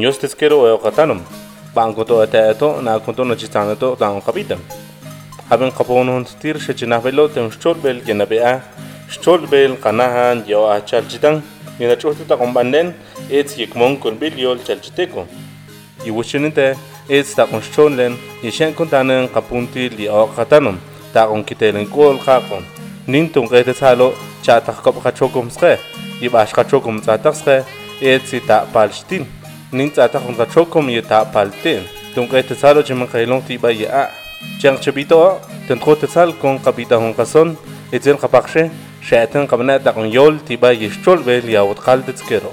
kunyos teskero o katanum bankoto atato na konto no chitanato dan kapitam haben kaponon tir shechinavelo tem stolbel genabea stolbel kanahan yo achal chitang nina chotu ta kombanden ets yikmon kun biliol chalchiteko iwushinite ets ta kon stollen yishen kontanen kapunti li o katanum ta kon kitelen kol kakon nin tung kete salo cha ta kop kachokum ske ibash kachokum ta takske ets ta nints ata junta chokom ye ta palte tun que te salo chiman kailong ti ba ye a. Chang chibito ten tro te sal kon kapita hun kason etzen kapakshe shaten kamna ta kon yol ti ba ye shtol bel ya ut qaldets kero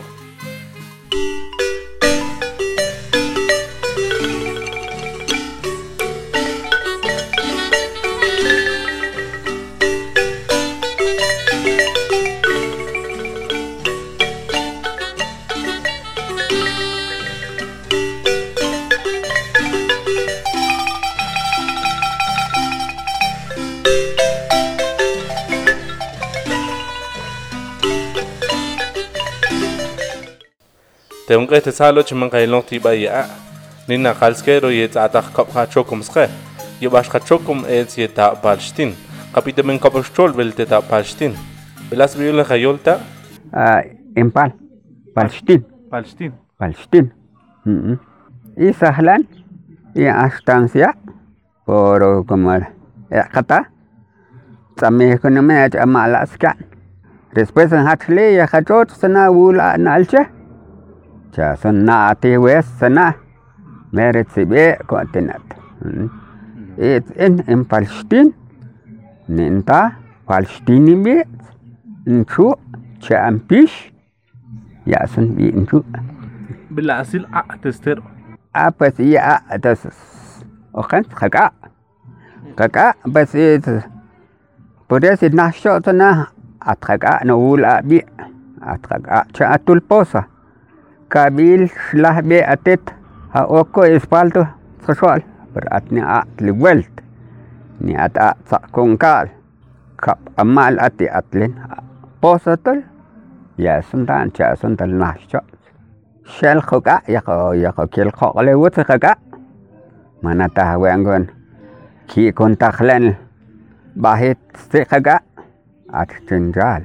un q'ij tisalo chiman qayloq tiib'a ye'a nin naqalskee ro yetz'aj taq kop qachokum sqe yeb'ax qachokum etz yeta' palxtin qapita men kopxchol bel teta' palxtin belas biyul qajol ta? Empal palxtin palxtin palxtin y sahlan y axtansia por como qata tsamih kunamen ach amalaska después en hatli ya hachot sana wul analche ya son na ati west sana, Meret Sibe, continent. It's in, in Palestine, Ninta, Palestine bit, Nchu, Champish, ya son bi Nchu. bilasil a tester apa sih ya atas okan kakak kakak basi pada si nasyo tu na at kakak na ula bi at kakak cha atul posa be atet ha oko espalto sosol berat ni at liwelt ni at at sa kongkal kap amal ati atlen posa tul ya sundan cha sundan nasyo shell khoka ya ko ya ko kel kho le wut khaka mana ta wengon ki kon takhlen bahit se khaka at tinjal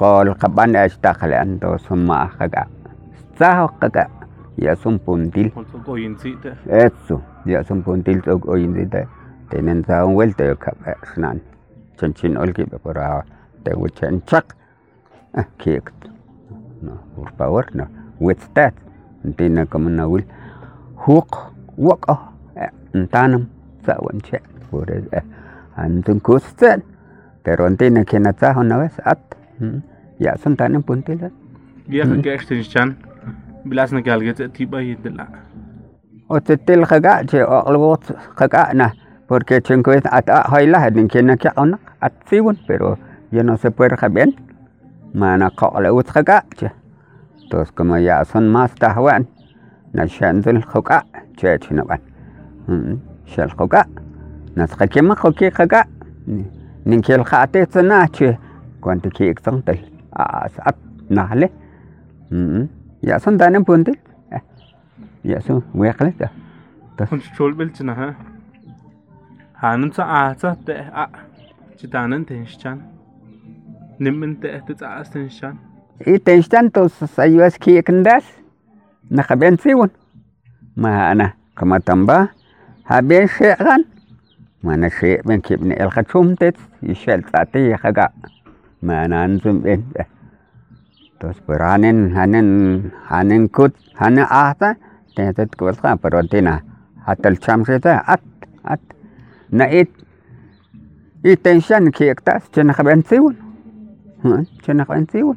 qol qaban ash takhlen to summa tzahoqqaqa yasum puntil tzokoyinsita eso yasum puntil tzokoyinsita tenen tzaon vuelta yo kapa xnan chanchin olkipa pora te wuchen chak kiek no por favor no wetstat ntina como na wil huq waqa ntanam tzawan che por antun kustan pero ntina kena tzahon na vez at ya son tan puntil ya que este chan ብላስ ነጋልገፀ እቲ ባየድላ ottel kaga che algo kaga na porque chingo es ata hoila hedin kena kya ona atsiun pero ya no se puede jaben mana qala ut kaga che. Tos como ya son más tahwan na shandul kaga che chinaban shal mm, kaga nas kake ma kake kaga nin kel khate tsana che. Kwanti ki iktantel as at nahle. Mm, яасан данэн пүндэ яасан уяхлэта тас. Чулбэлж наа хаанц аацат а чи данэн тэншчан. Нэмэн тэтэ цаас тэншчан. И тэншчан тус саюас киекэндас нахабэн цивун маана каматамба хабэн шээган. Mana shee ben kibne el khachum tet ishel tsate yaga mana anzum ben Tos pues, hanen, hanen, hanen kut, hanen ahta, tetet kutka, pero tina, hatal chamrita, at, at, na it, tension kiektas, chenakaben ha, siwon, chenakaben siwon,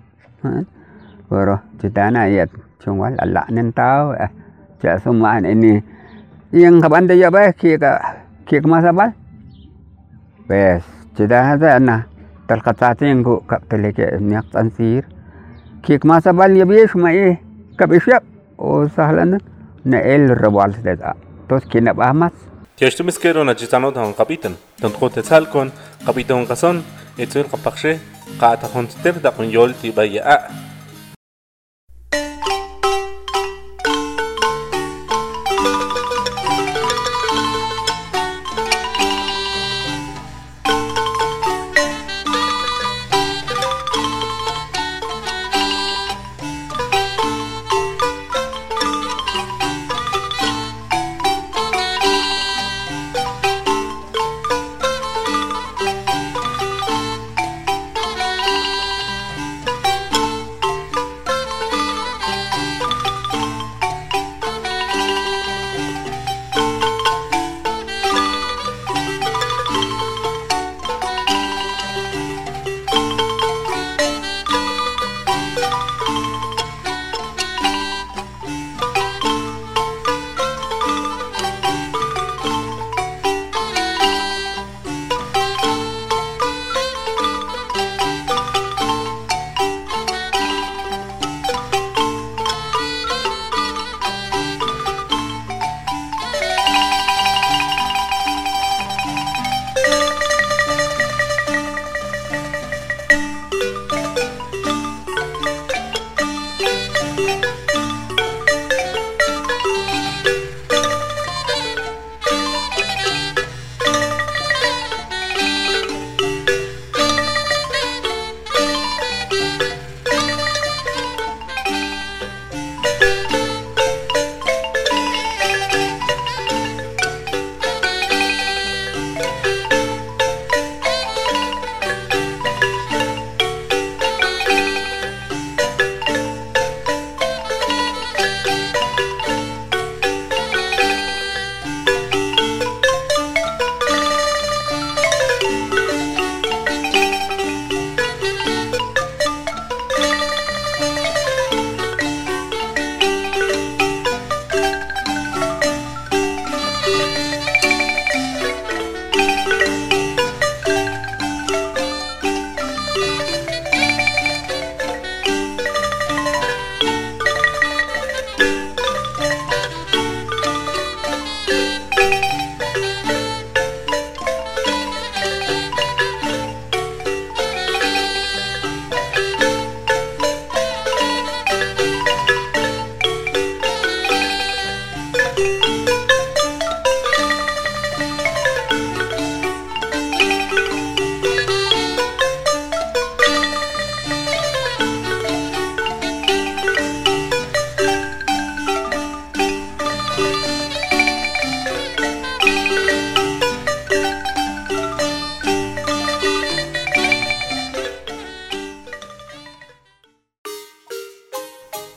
pero, ha, chitana yet, ya, chungwal, Allah nentau. eh, semua ini, yang kapan dia ya, bay, kiek, kiek masabal, pues, chitana sa, na, talkatsatin kap kapteleke, niak tansir, كيك ما سبال يبيش ما إيه؟ كبيش يب. أو سهلا نقل الربو على سداد. توس كينا بأهماس تيش تمسكيرو نجيسانو تهون قبيتن. تنتقو تسالكون قبيتون قصون. إتوين قبخشي قاعد تهون تتف داقون يول تيبا يأ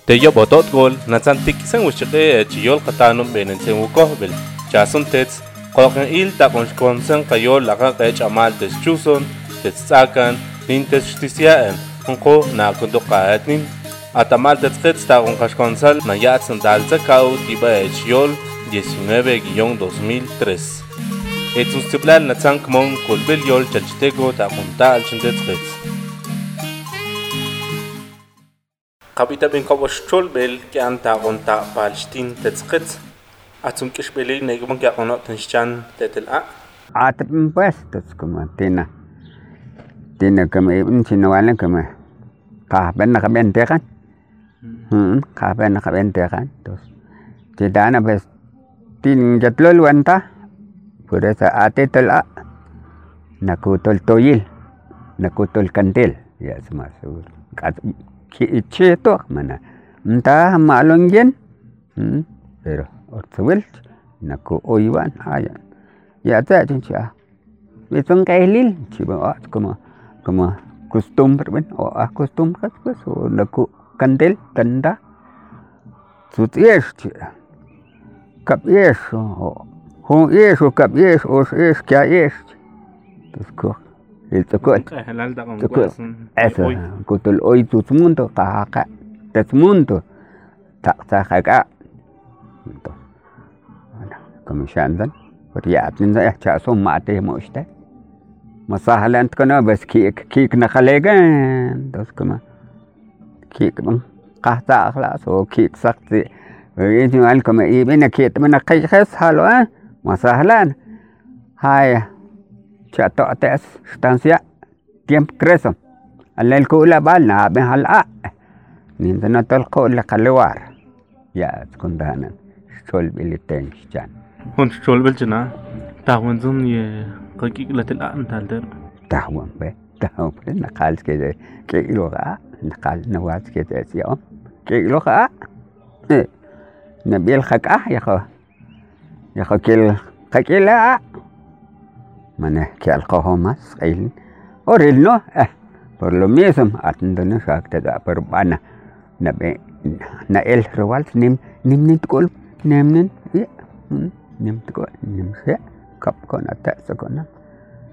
Teyo botot gol natsan tikisen wichike chiyol qatanum benensen wukohbel chasun tets qoqen il ta konsen qayol laqa qech amal tes chuson tes tsakan nin tes justiciaen unqo na kunto qaatnin atamal tes qets ta qonqashkonsal na yatsan dalza kau tiba chiyol 19-2003 Etsun stiplal natsan kmon kolbel yol chalchitego ta qunta al chintet qets قبيتا بين كوش تول بيل كان تاغون تا بالشتين تتسقط أتم كش بيلي نيجمون كأغنو تنشان تتلقى عاتب بس تسكما تينا تينا كما ابن سنوالا كما قابن قبن تيغان هم قابن قبن تيغان تس تدانا بس tin jatlol wanta pura sa ate tala nakutol toyil nakutol kantil ya semasur ከእቼቶ ማና እንታ ማሎንጀን pero ortsewel nako oiban haya ya ta chincha beton kailil chiba como como costumbre ben o a costumbre pues o nako kandel kanda sutiesh chira kapiesh o ho yesh o kapiesh o yesh kya yesh pues ko tokol eso kutol oy tus mundo kaka tes mundo tak tak kaka to como shandan وريات من ذا يحتاج ما تيه موشته مسهل أنت كنا بس كيك كيك نخليجان دوس كما. كيك من قهتا خلاص هو كيك سقطي. ويجي مالكم إيه بينا كيت من قي خس هالو أه مسهلان هاي. Chato ates stancia tiempo creso alel ko la bal na ben hal a ninda na tol ko la kalwar ya kundana sol biliten chan هون شول بلجنا تاون زون ي قيق لتلقى انت الدر تاون به تاون به نقال كده كيلو غا نقال نواز كده سيوم كيلو manahki alkoho mas kailin. Oril no, eh, por lo mismo, atendo no shaktaga perbana. Nabe, na el rewalt nim, nim nitkol, nim nin, ye, nim tkol, nim she, kap kon atak sakona.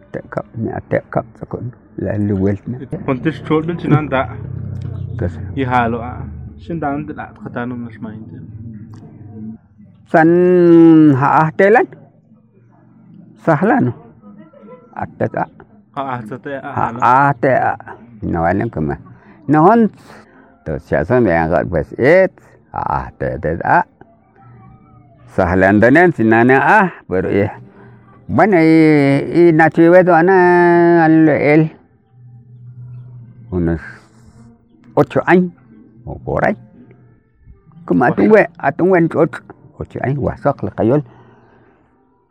Atak kap, ni atak kap sakona. Lalu welt na. Pontish chol bin chinan da. Kas. Yi halo a. Shindan da khatanum nashmain. San ha telan. Sahlan. Atta ta آه تتي ha آه ate no valen como no hon to sia son de agar pues et ah te te a sahlan danen sinana ah pero eh bueno y y nacido ana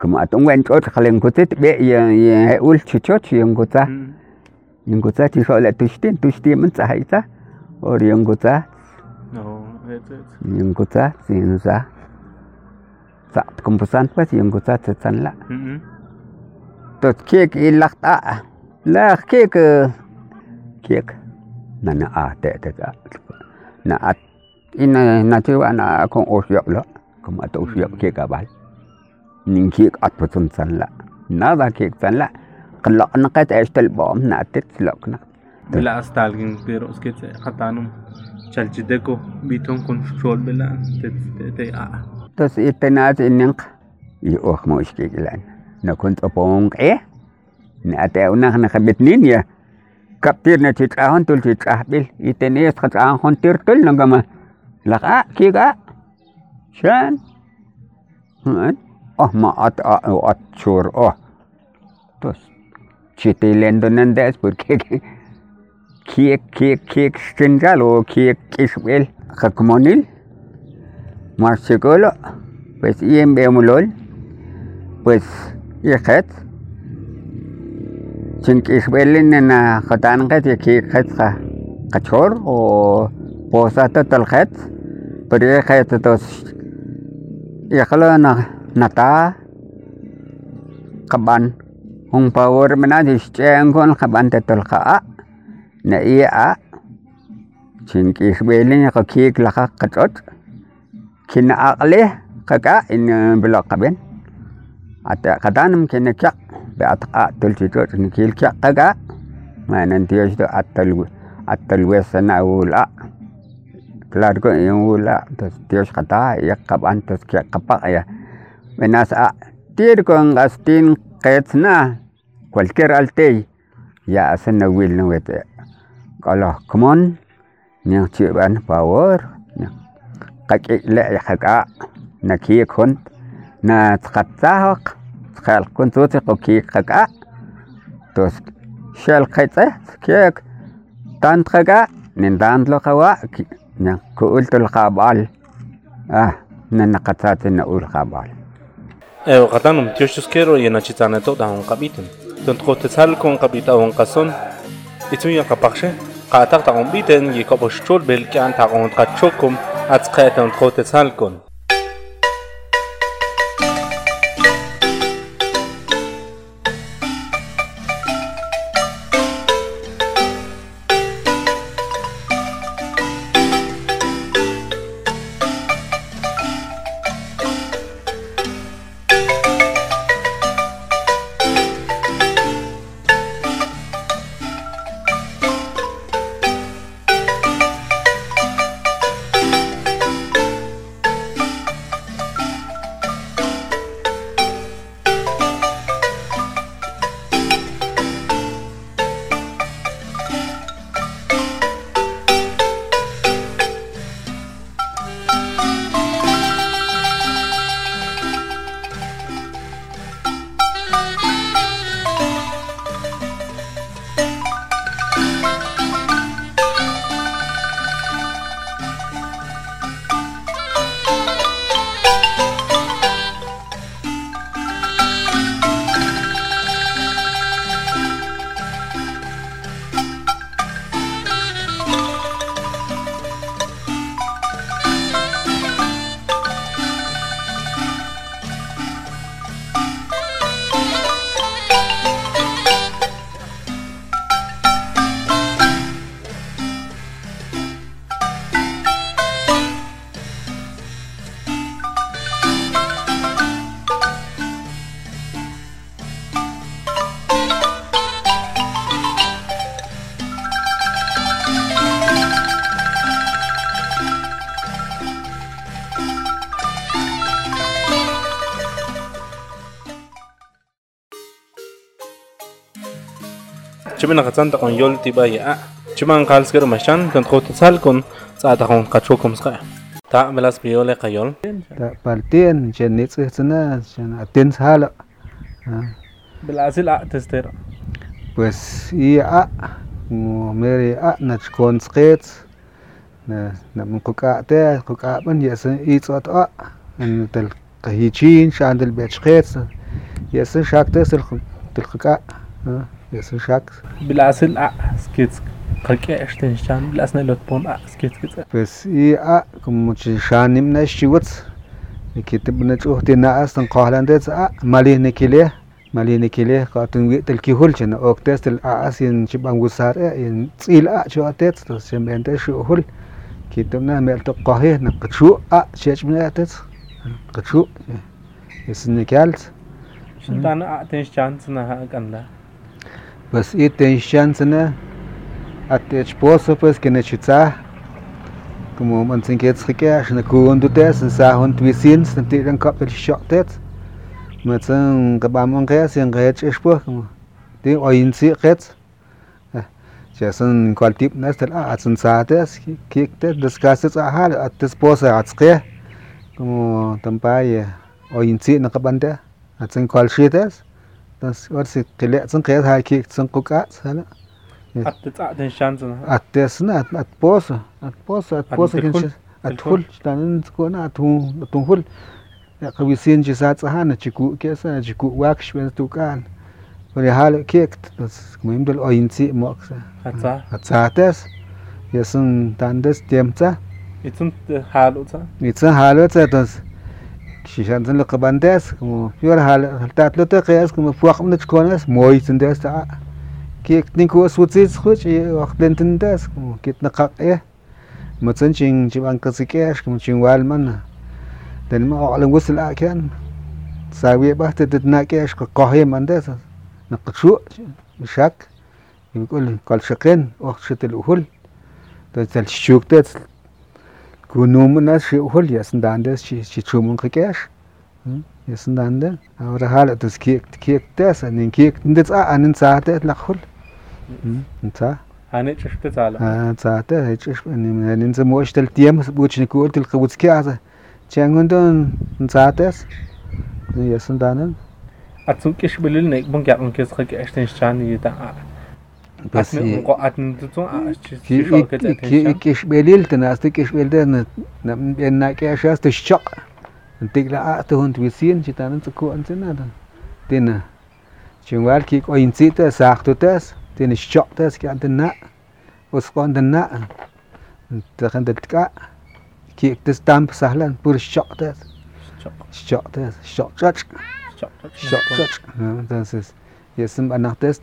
como atón buen chot jalen kutit be ya ya ul chuchot yung kutsa yung kutsa ti sole tushtin tushtin man sa haita or yung kutsa yung kutsa sin sa sa kumpusan pa si yung kutsa sa tanla tot kik ilakta la kik kik na na ate te ka na at ina na lo. Kung ato usyok نينكيك أتبتون تنلا نادا كيك تنلا قلق نقيت إيش تلبوم ناتت لقنا بلا أستالجين بيرو اسكيت خطانم. چل جدكو بيتون كون شول بلا تتتتي آ آه. تس اتنات اننق يوخ موشكي جلان نكونت اپونق إيه؟ ناتي أو نحن خبتنين يا. كابتير نتيت اهون تول تيت اهبل اتنيت خط اهون تير تل نغم لقا كيغا. شان. oh ma at a o at chur o tos chite lendo Kek, des por ke ke ke ke stengal o ke kiswel khakmonil marsikolo pues yem bemulol pues yekhet chin kiswel nena khatan khat ka, ke khat kha kachor o oh, posata talkhat pero yekhet tos yekhlo na nata kaban hong power mena di cengkon kaban tetol ka na iya a cingki sbeli ka kik la ka katot kina akle ka ka in bela kaben. Ata katanam kina kya be at a tul ti tot ni kil kya ka ka ma nan ti yo atal atal wesana ula kelar ko yang ula tos tios kata ya kaban tos kya kapak ya benas a' tir con q'astin qetzna' cualquier altey ya hacen nawil wete' k'oloj kmon ñajchib'an favor qak'ik'le' qak'a' naki'ek junt natzqatzajaq tqelq'untzutz qoki'ek qak'a' tos xelqetz'ej ki'ek tant qak'a' nindantlo qawa' ku'ul tul qab'al ah nanaqatzatz na'ul qab'al Ew وغدانهم تيوشتوس كيرو يناتشيتانا تودا هون قبيتن تنتخو تسهل كون قبيتا هون قصون إتويا قبخشي قاتاق تاغون بيتن يكبوش تشول بالكان تاغون تقاتشوكم أتسقيتا نتخو تسهل كون chimina qatzanta con yol tiba ya chiman qalskero machan kan qotetzal con tsata con qachokum ska ta melas biole qayol ta partien chen nits tsna chen aten sala belasil a testero pues i a mo mere a na chkon skets na na mun kuka te kuka ban yesen i tsot a en shak belasil a skits qake esten shan belasne lot pon a skits skits pues i a como chen shan nim na shiwats nikitib na chuhti na as tan qahlandet a mali nikile mali nikile qatun wi tel kihul chen ok tes tel a as yin chibang gusar e yin tsil a chu atet to sem ente shu hul kitib na mel to qahi na qchu a chech pues iten xanzana ne? ate esposo pues que nechitza como manzinketzrike xna kuundutes en sahun twisin sentiran kapel shoktet matzan kabamon res en rech espo como te oinsi rets eh, chasan cual tip ne, nestel atzen sates kikte descases ahal at esposa atzke como tampaye eh, oinsi nakabante ne atzen cual shites tsinqayat jaki tsinquk'ats jala atitsa'tin xantsna atisna atposa atposa atposa atjul xtanin tskuna halt qawisin chisats'ajan achiku'ki'sa achiku'wakx bes tuk'an pero ya jala ki'kt pues comimp del oyintsi' mo'ksa atsates ya san tantes tiemp halt itsen jalu'tsa halt jalu'tsa tonces shishan zan qabandes como yor hal tatlo te qes como fuaq mne chkonas moy tsindes ta kek ninku sutzis khuch waqt lentendes como kit naqaq eh matsan chin chiban kasikesh como chin walman den ma oqlan wusl akan sawi ba te na kesh ko qohe mandes naqshu shak يقول قال شقين وقت الأهل تل شوك تت gunumna shi uhul yasndande shi shi chumun qikesh yasndande ahora hala tus kiek kiek tes anin kiek nditz a anin zaate lakhul nta ane chishte zala ah zaate chish anin anin zum ostel tiem buchni kurtil qutskiaze changundon zaates yasndane atsukish bililne bunga unkes qikesh tenshani da بس كي كيش بليل تناس كيش بليل نم كيش است الشق انتك لا اتهون تويسين شتان تكو انتنا تنا شنوال كيك او ينسيت ساختو تاس تنا الشق تاس كي عندنا وسقون دنا تخن تلقى كيك تستامب سهلا بور الشق تاس الشق تاس الشق شق شق شق entonces يسم انا تاس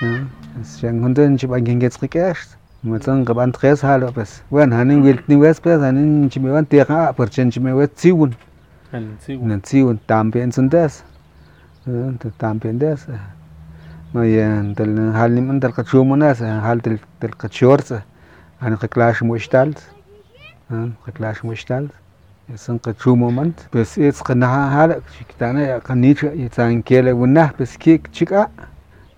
تنسا Siang hunten chip ageng gets rikesh. Matang kaban tres halo pes. Wan hanin wilt ni wes pes hanin chime wan teka per chen chime wes siwun. Nan siwun tampen sundes. Ta tampen des. Ma yan del hal ni man del kachumonas hal del del kachors. An kaklash mushtalt. An kaklash mushtalt. يسن قتشومو منت بس إيش قناها هلا شكتانا قنيش يتان كيلا وناه بس كيك شكا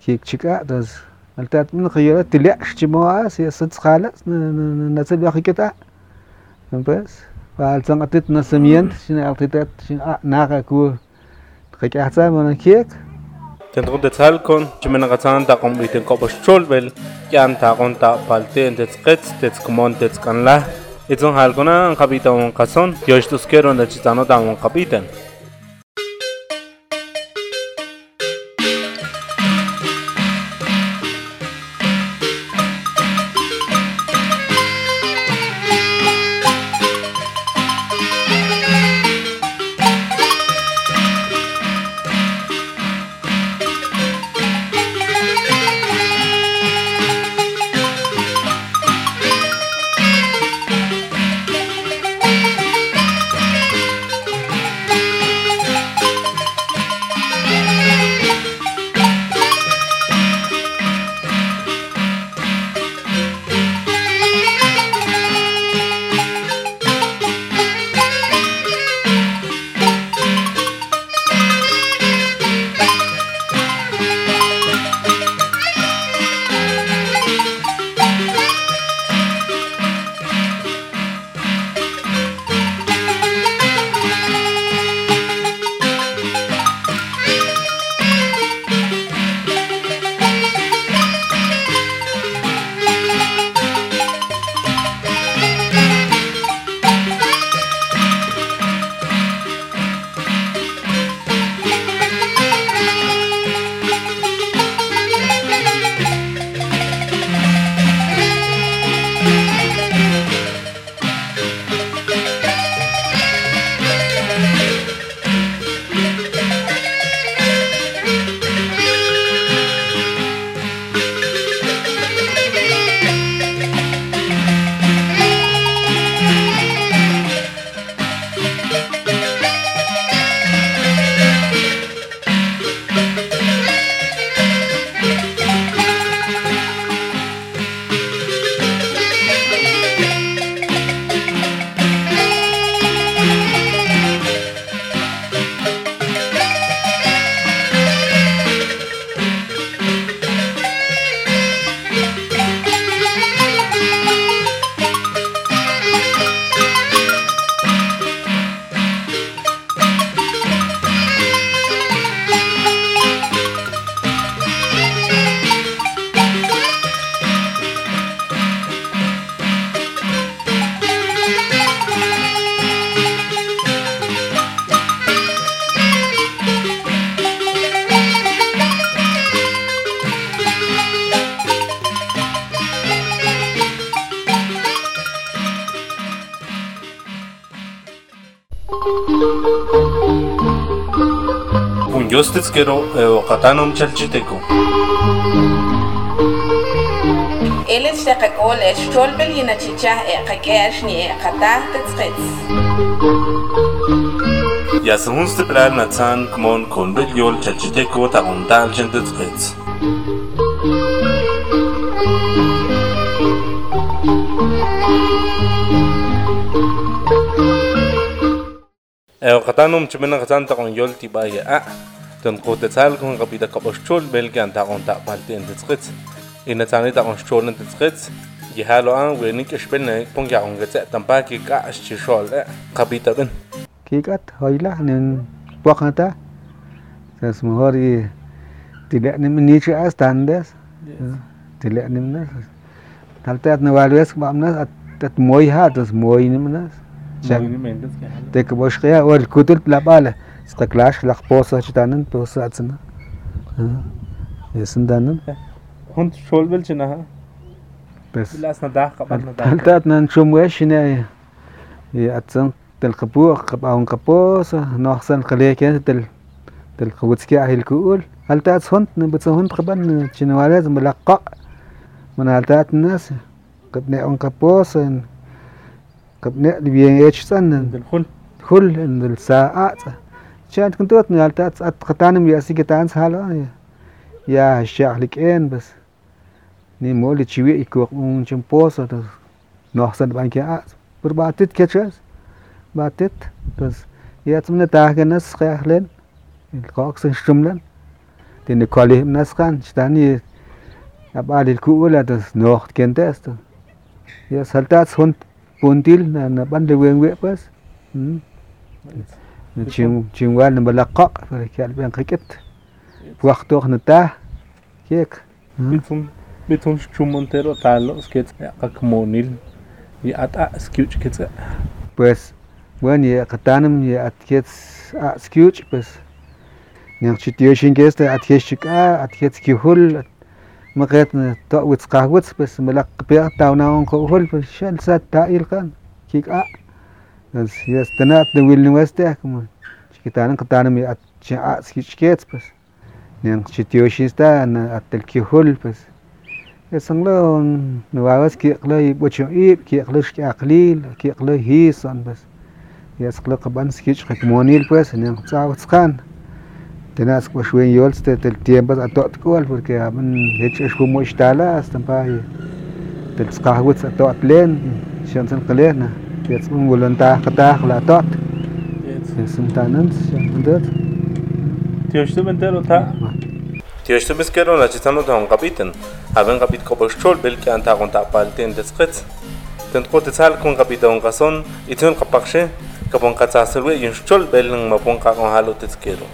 كيك شكا دز التات من خيرات تلعش جماعة هي صدق خالص نسل يا كتا بس فال سنقطت نسمين شنو التات شنو؟ ناقا كو. خيك أحسن من كيك. تنتقل تسالكون جمنا غتان تقوم بيتن كوبش تشولبل كان تاقون تا بالتين تسقط تسكمون تسكن لا إذن هالكونا قبيتا ونقصون يوش تسكيرون نتشتانو دامون قبيتن Él es اشتققول اشتول بلينا تشاه اقاكاش ني اقاتا تتسقيتس Yasahunste bral natsan kmon kon bel yol chachiteko ta ondal jendet skets. Eo katanum chimena katan ta kon yol tiba ya a. تنقوت تسالكم غبيدا كبشتول بلغي أن تاقون تاقبالتي أن تتخيص إن تاني تاقون شتول أن تتخيص يهالو أن وينيك إشبنا يكون يعون غتاء تنباكي كاش تشول قبيدا بن كيكات هايلا نن بوخنتا تسمهوري tidak ni menici as tandes tidak ni menas tapi at nawalwes bamnas at at moy ha tas moy ni menas Moy ni menas te keboshqia wal kutul labala استقلاش لق بوسا چتانن بوسا اتنا يسند انن هند شول بيل چنا ها؟ بس. لأسنا داخ قبل نداخ هل تات نن شوم ويش نا يا اتن تل قبو قب أون قبوسا نوحسن قليه كين تل تل قبوتسكي أهل كول هل تات هند نبتس هند قبل چنواليز ملقا من هل تأت الناس؟ قبنا أون قبوسا قبنا بيان إيش سنن؟ دل خل خل ان الساعات. الساعات كانت كنت وقت haltat at qatanim ya sikatan sala ya shahlik en bas ni moli chiwi ikok un chimposa noxsan banki a berbatit ketchas batit pues jetzt من تاج الناس خيالين القاقس شملن den koli nas kan stani abali kuula das noch kentes ya saltats hund puntil na na bande wen we pas chim chim wal na balaqa fa kal ben qiket وقت نتا كيك Bitum bitum chumontero talo skets ya kakmonil. Y ata sketch kets. pues bueno ya qatanam ya atkets a skewch pues nyang chitio shinkeste atkeshik a atkets kihul maqet to wits qahwits pues malaq pia tawna on ko hul pues shal Si es tenat de wil nuez teh como chiquitana que tan mi at chi at si chiquets pues. Ni an chitio si sta an at el kihul pues. Es an lo no va vas ki qla i bocho i ki qla shki aqli ki qla hi san pues. Y es qla qban si chi qmonil pues ni an tsaw tskan. Tenas ko shwen yol ste tel tiempas atot kual porque aman hech es como estala hasta pa. Tel tskahwitz atot len, shantsan qlena. Jetzt unwollen da da la dort. Jetzt jetzt sind dann uns dort. Tioshtu bentero ta. Tioshtu biskero la chitano da ngapiten. Haben kapit ko postol bel ki anta konta palten deskret. Tentko tesal kun kapiton gason itun kapakshe kapon katsaselwe yun stol bel ng mapon ka kon halo teskero.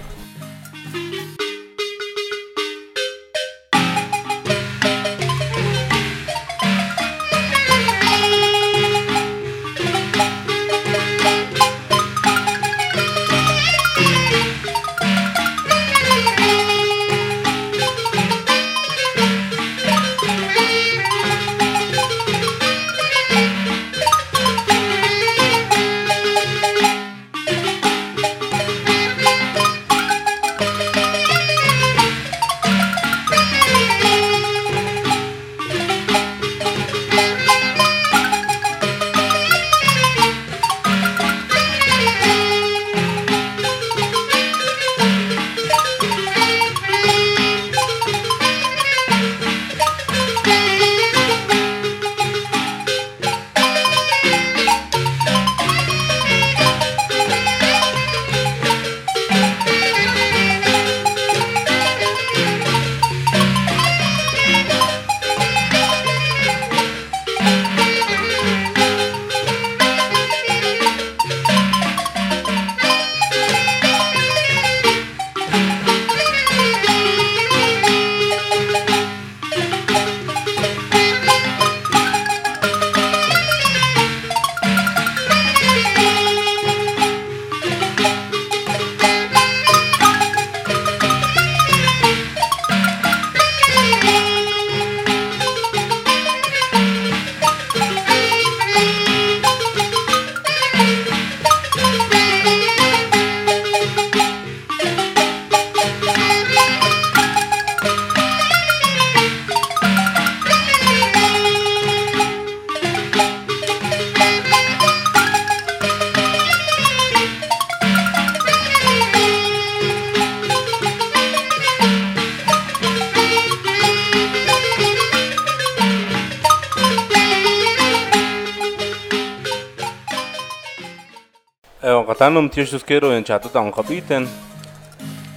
tanum tius skero en chato tan kapiten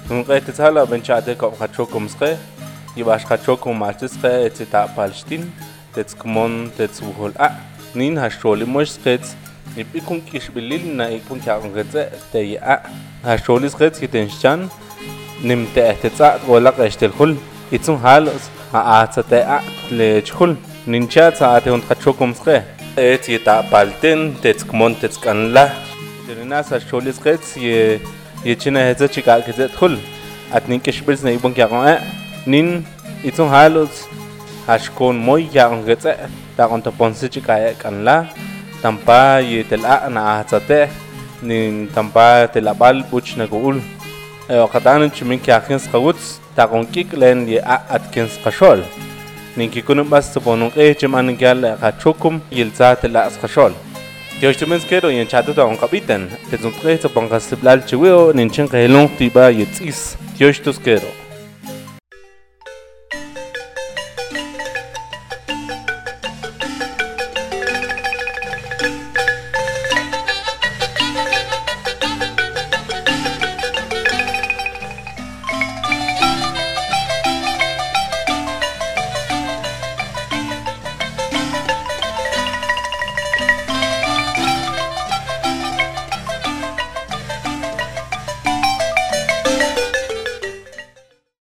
un qet tsala ben chate kop khachokum skre yibash khachokum machtes skre et ta palstin tets kmon tets buhol a nin hasholi mosh skets ipikun kishbilil na ikun kyagun getse te ya hasholi skets kiten chan nimte ehtetsat wala qeshtelhul itzun halos aatsate a lechhul ninchat saate un khachokum skre et yita palten tets kmon tets kanla Terina sa sholis qets ye ye china heza chika kizet khul atnin kishbils na ibon kya qon nin itun halos hashkon moy ya on getse ta on to ponse chika kanla tampa ye tela na ahtsate nin tampa tela bal buch na gul e qatan chimin kya khins qawuts ta qon kik len ye a atkins Yoshtumenskero y en chato da un capitán. Es un tres, pongas el chihueo, ninchen que el un tiba y etzis. Yoshtuskero.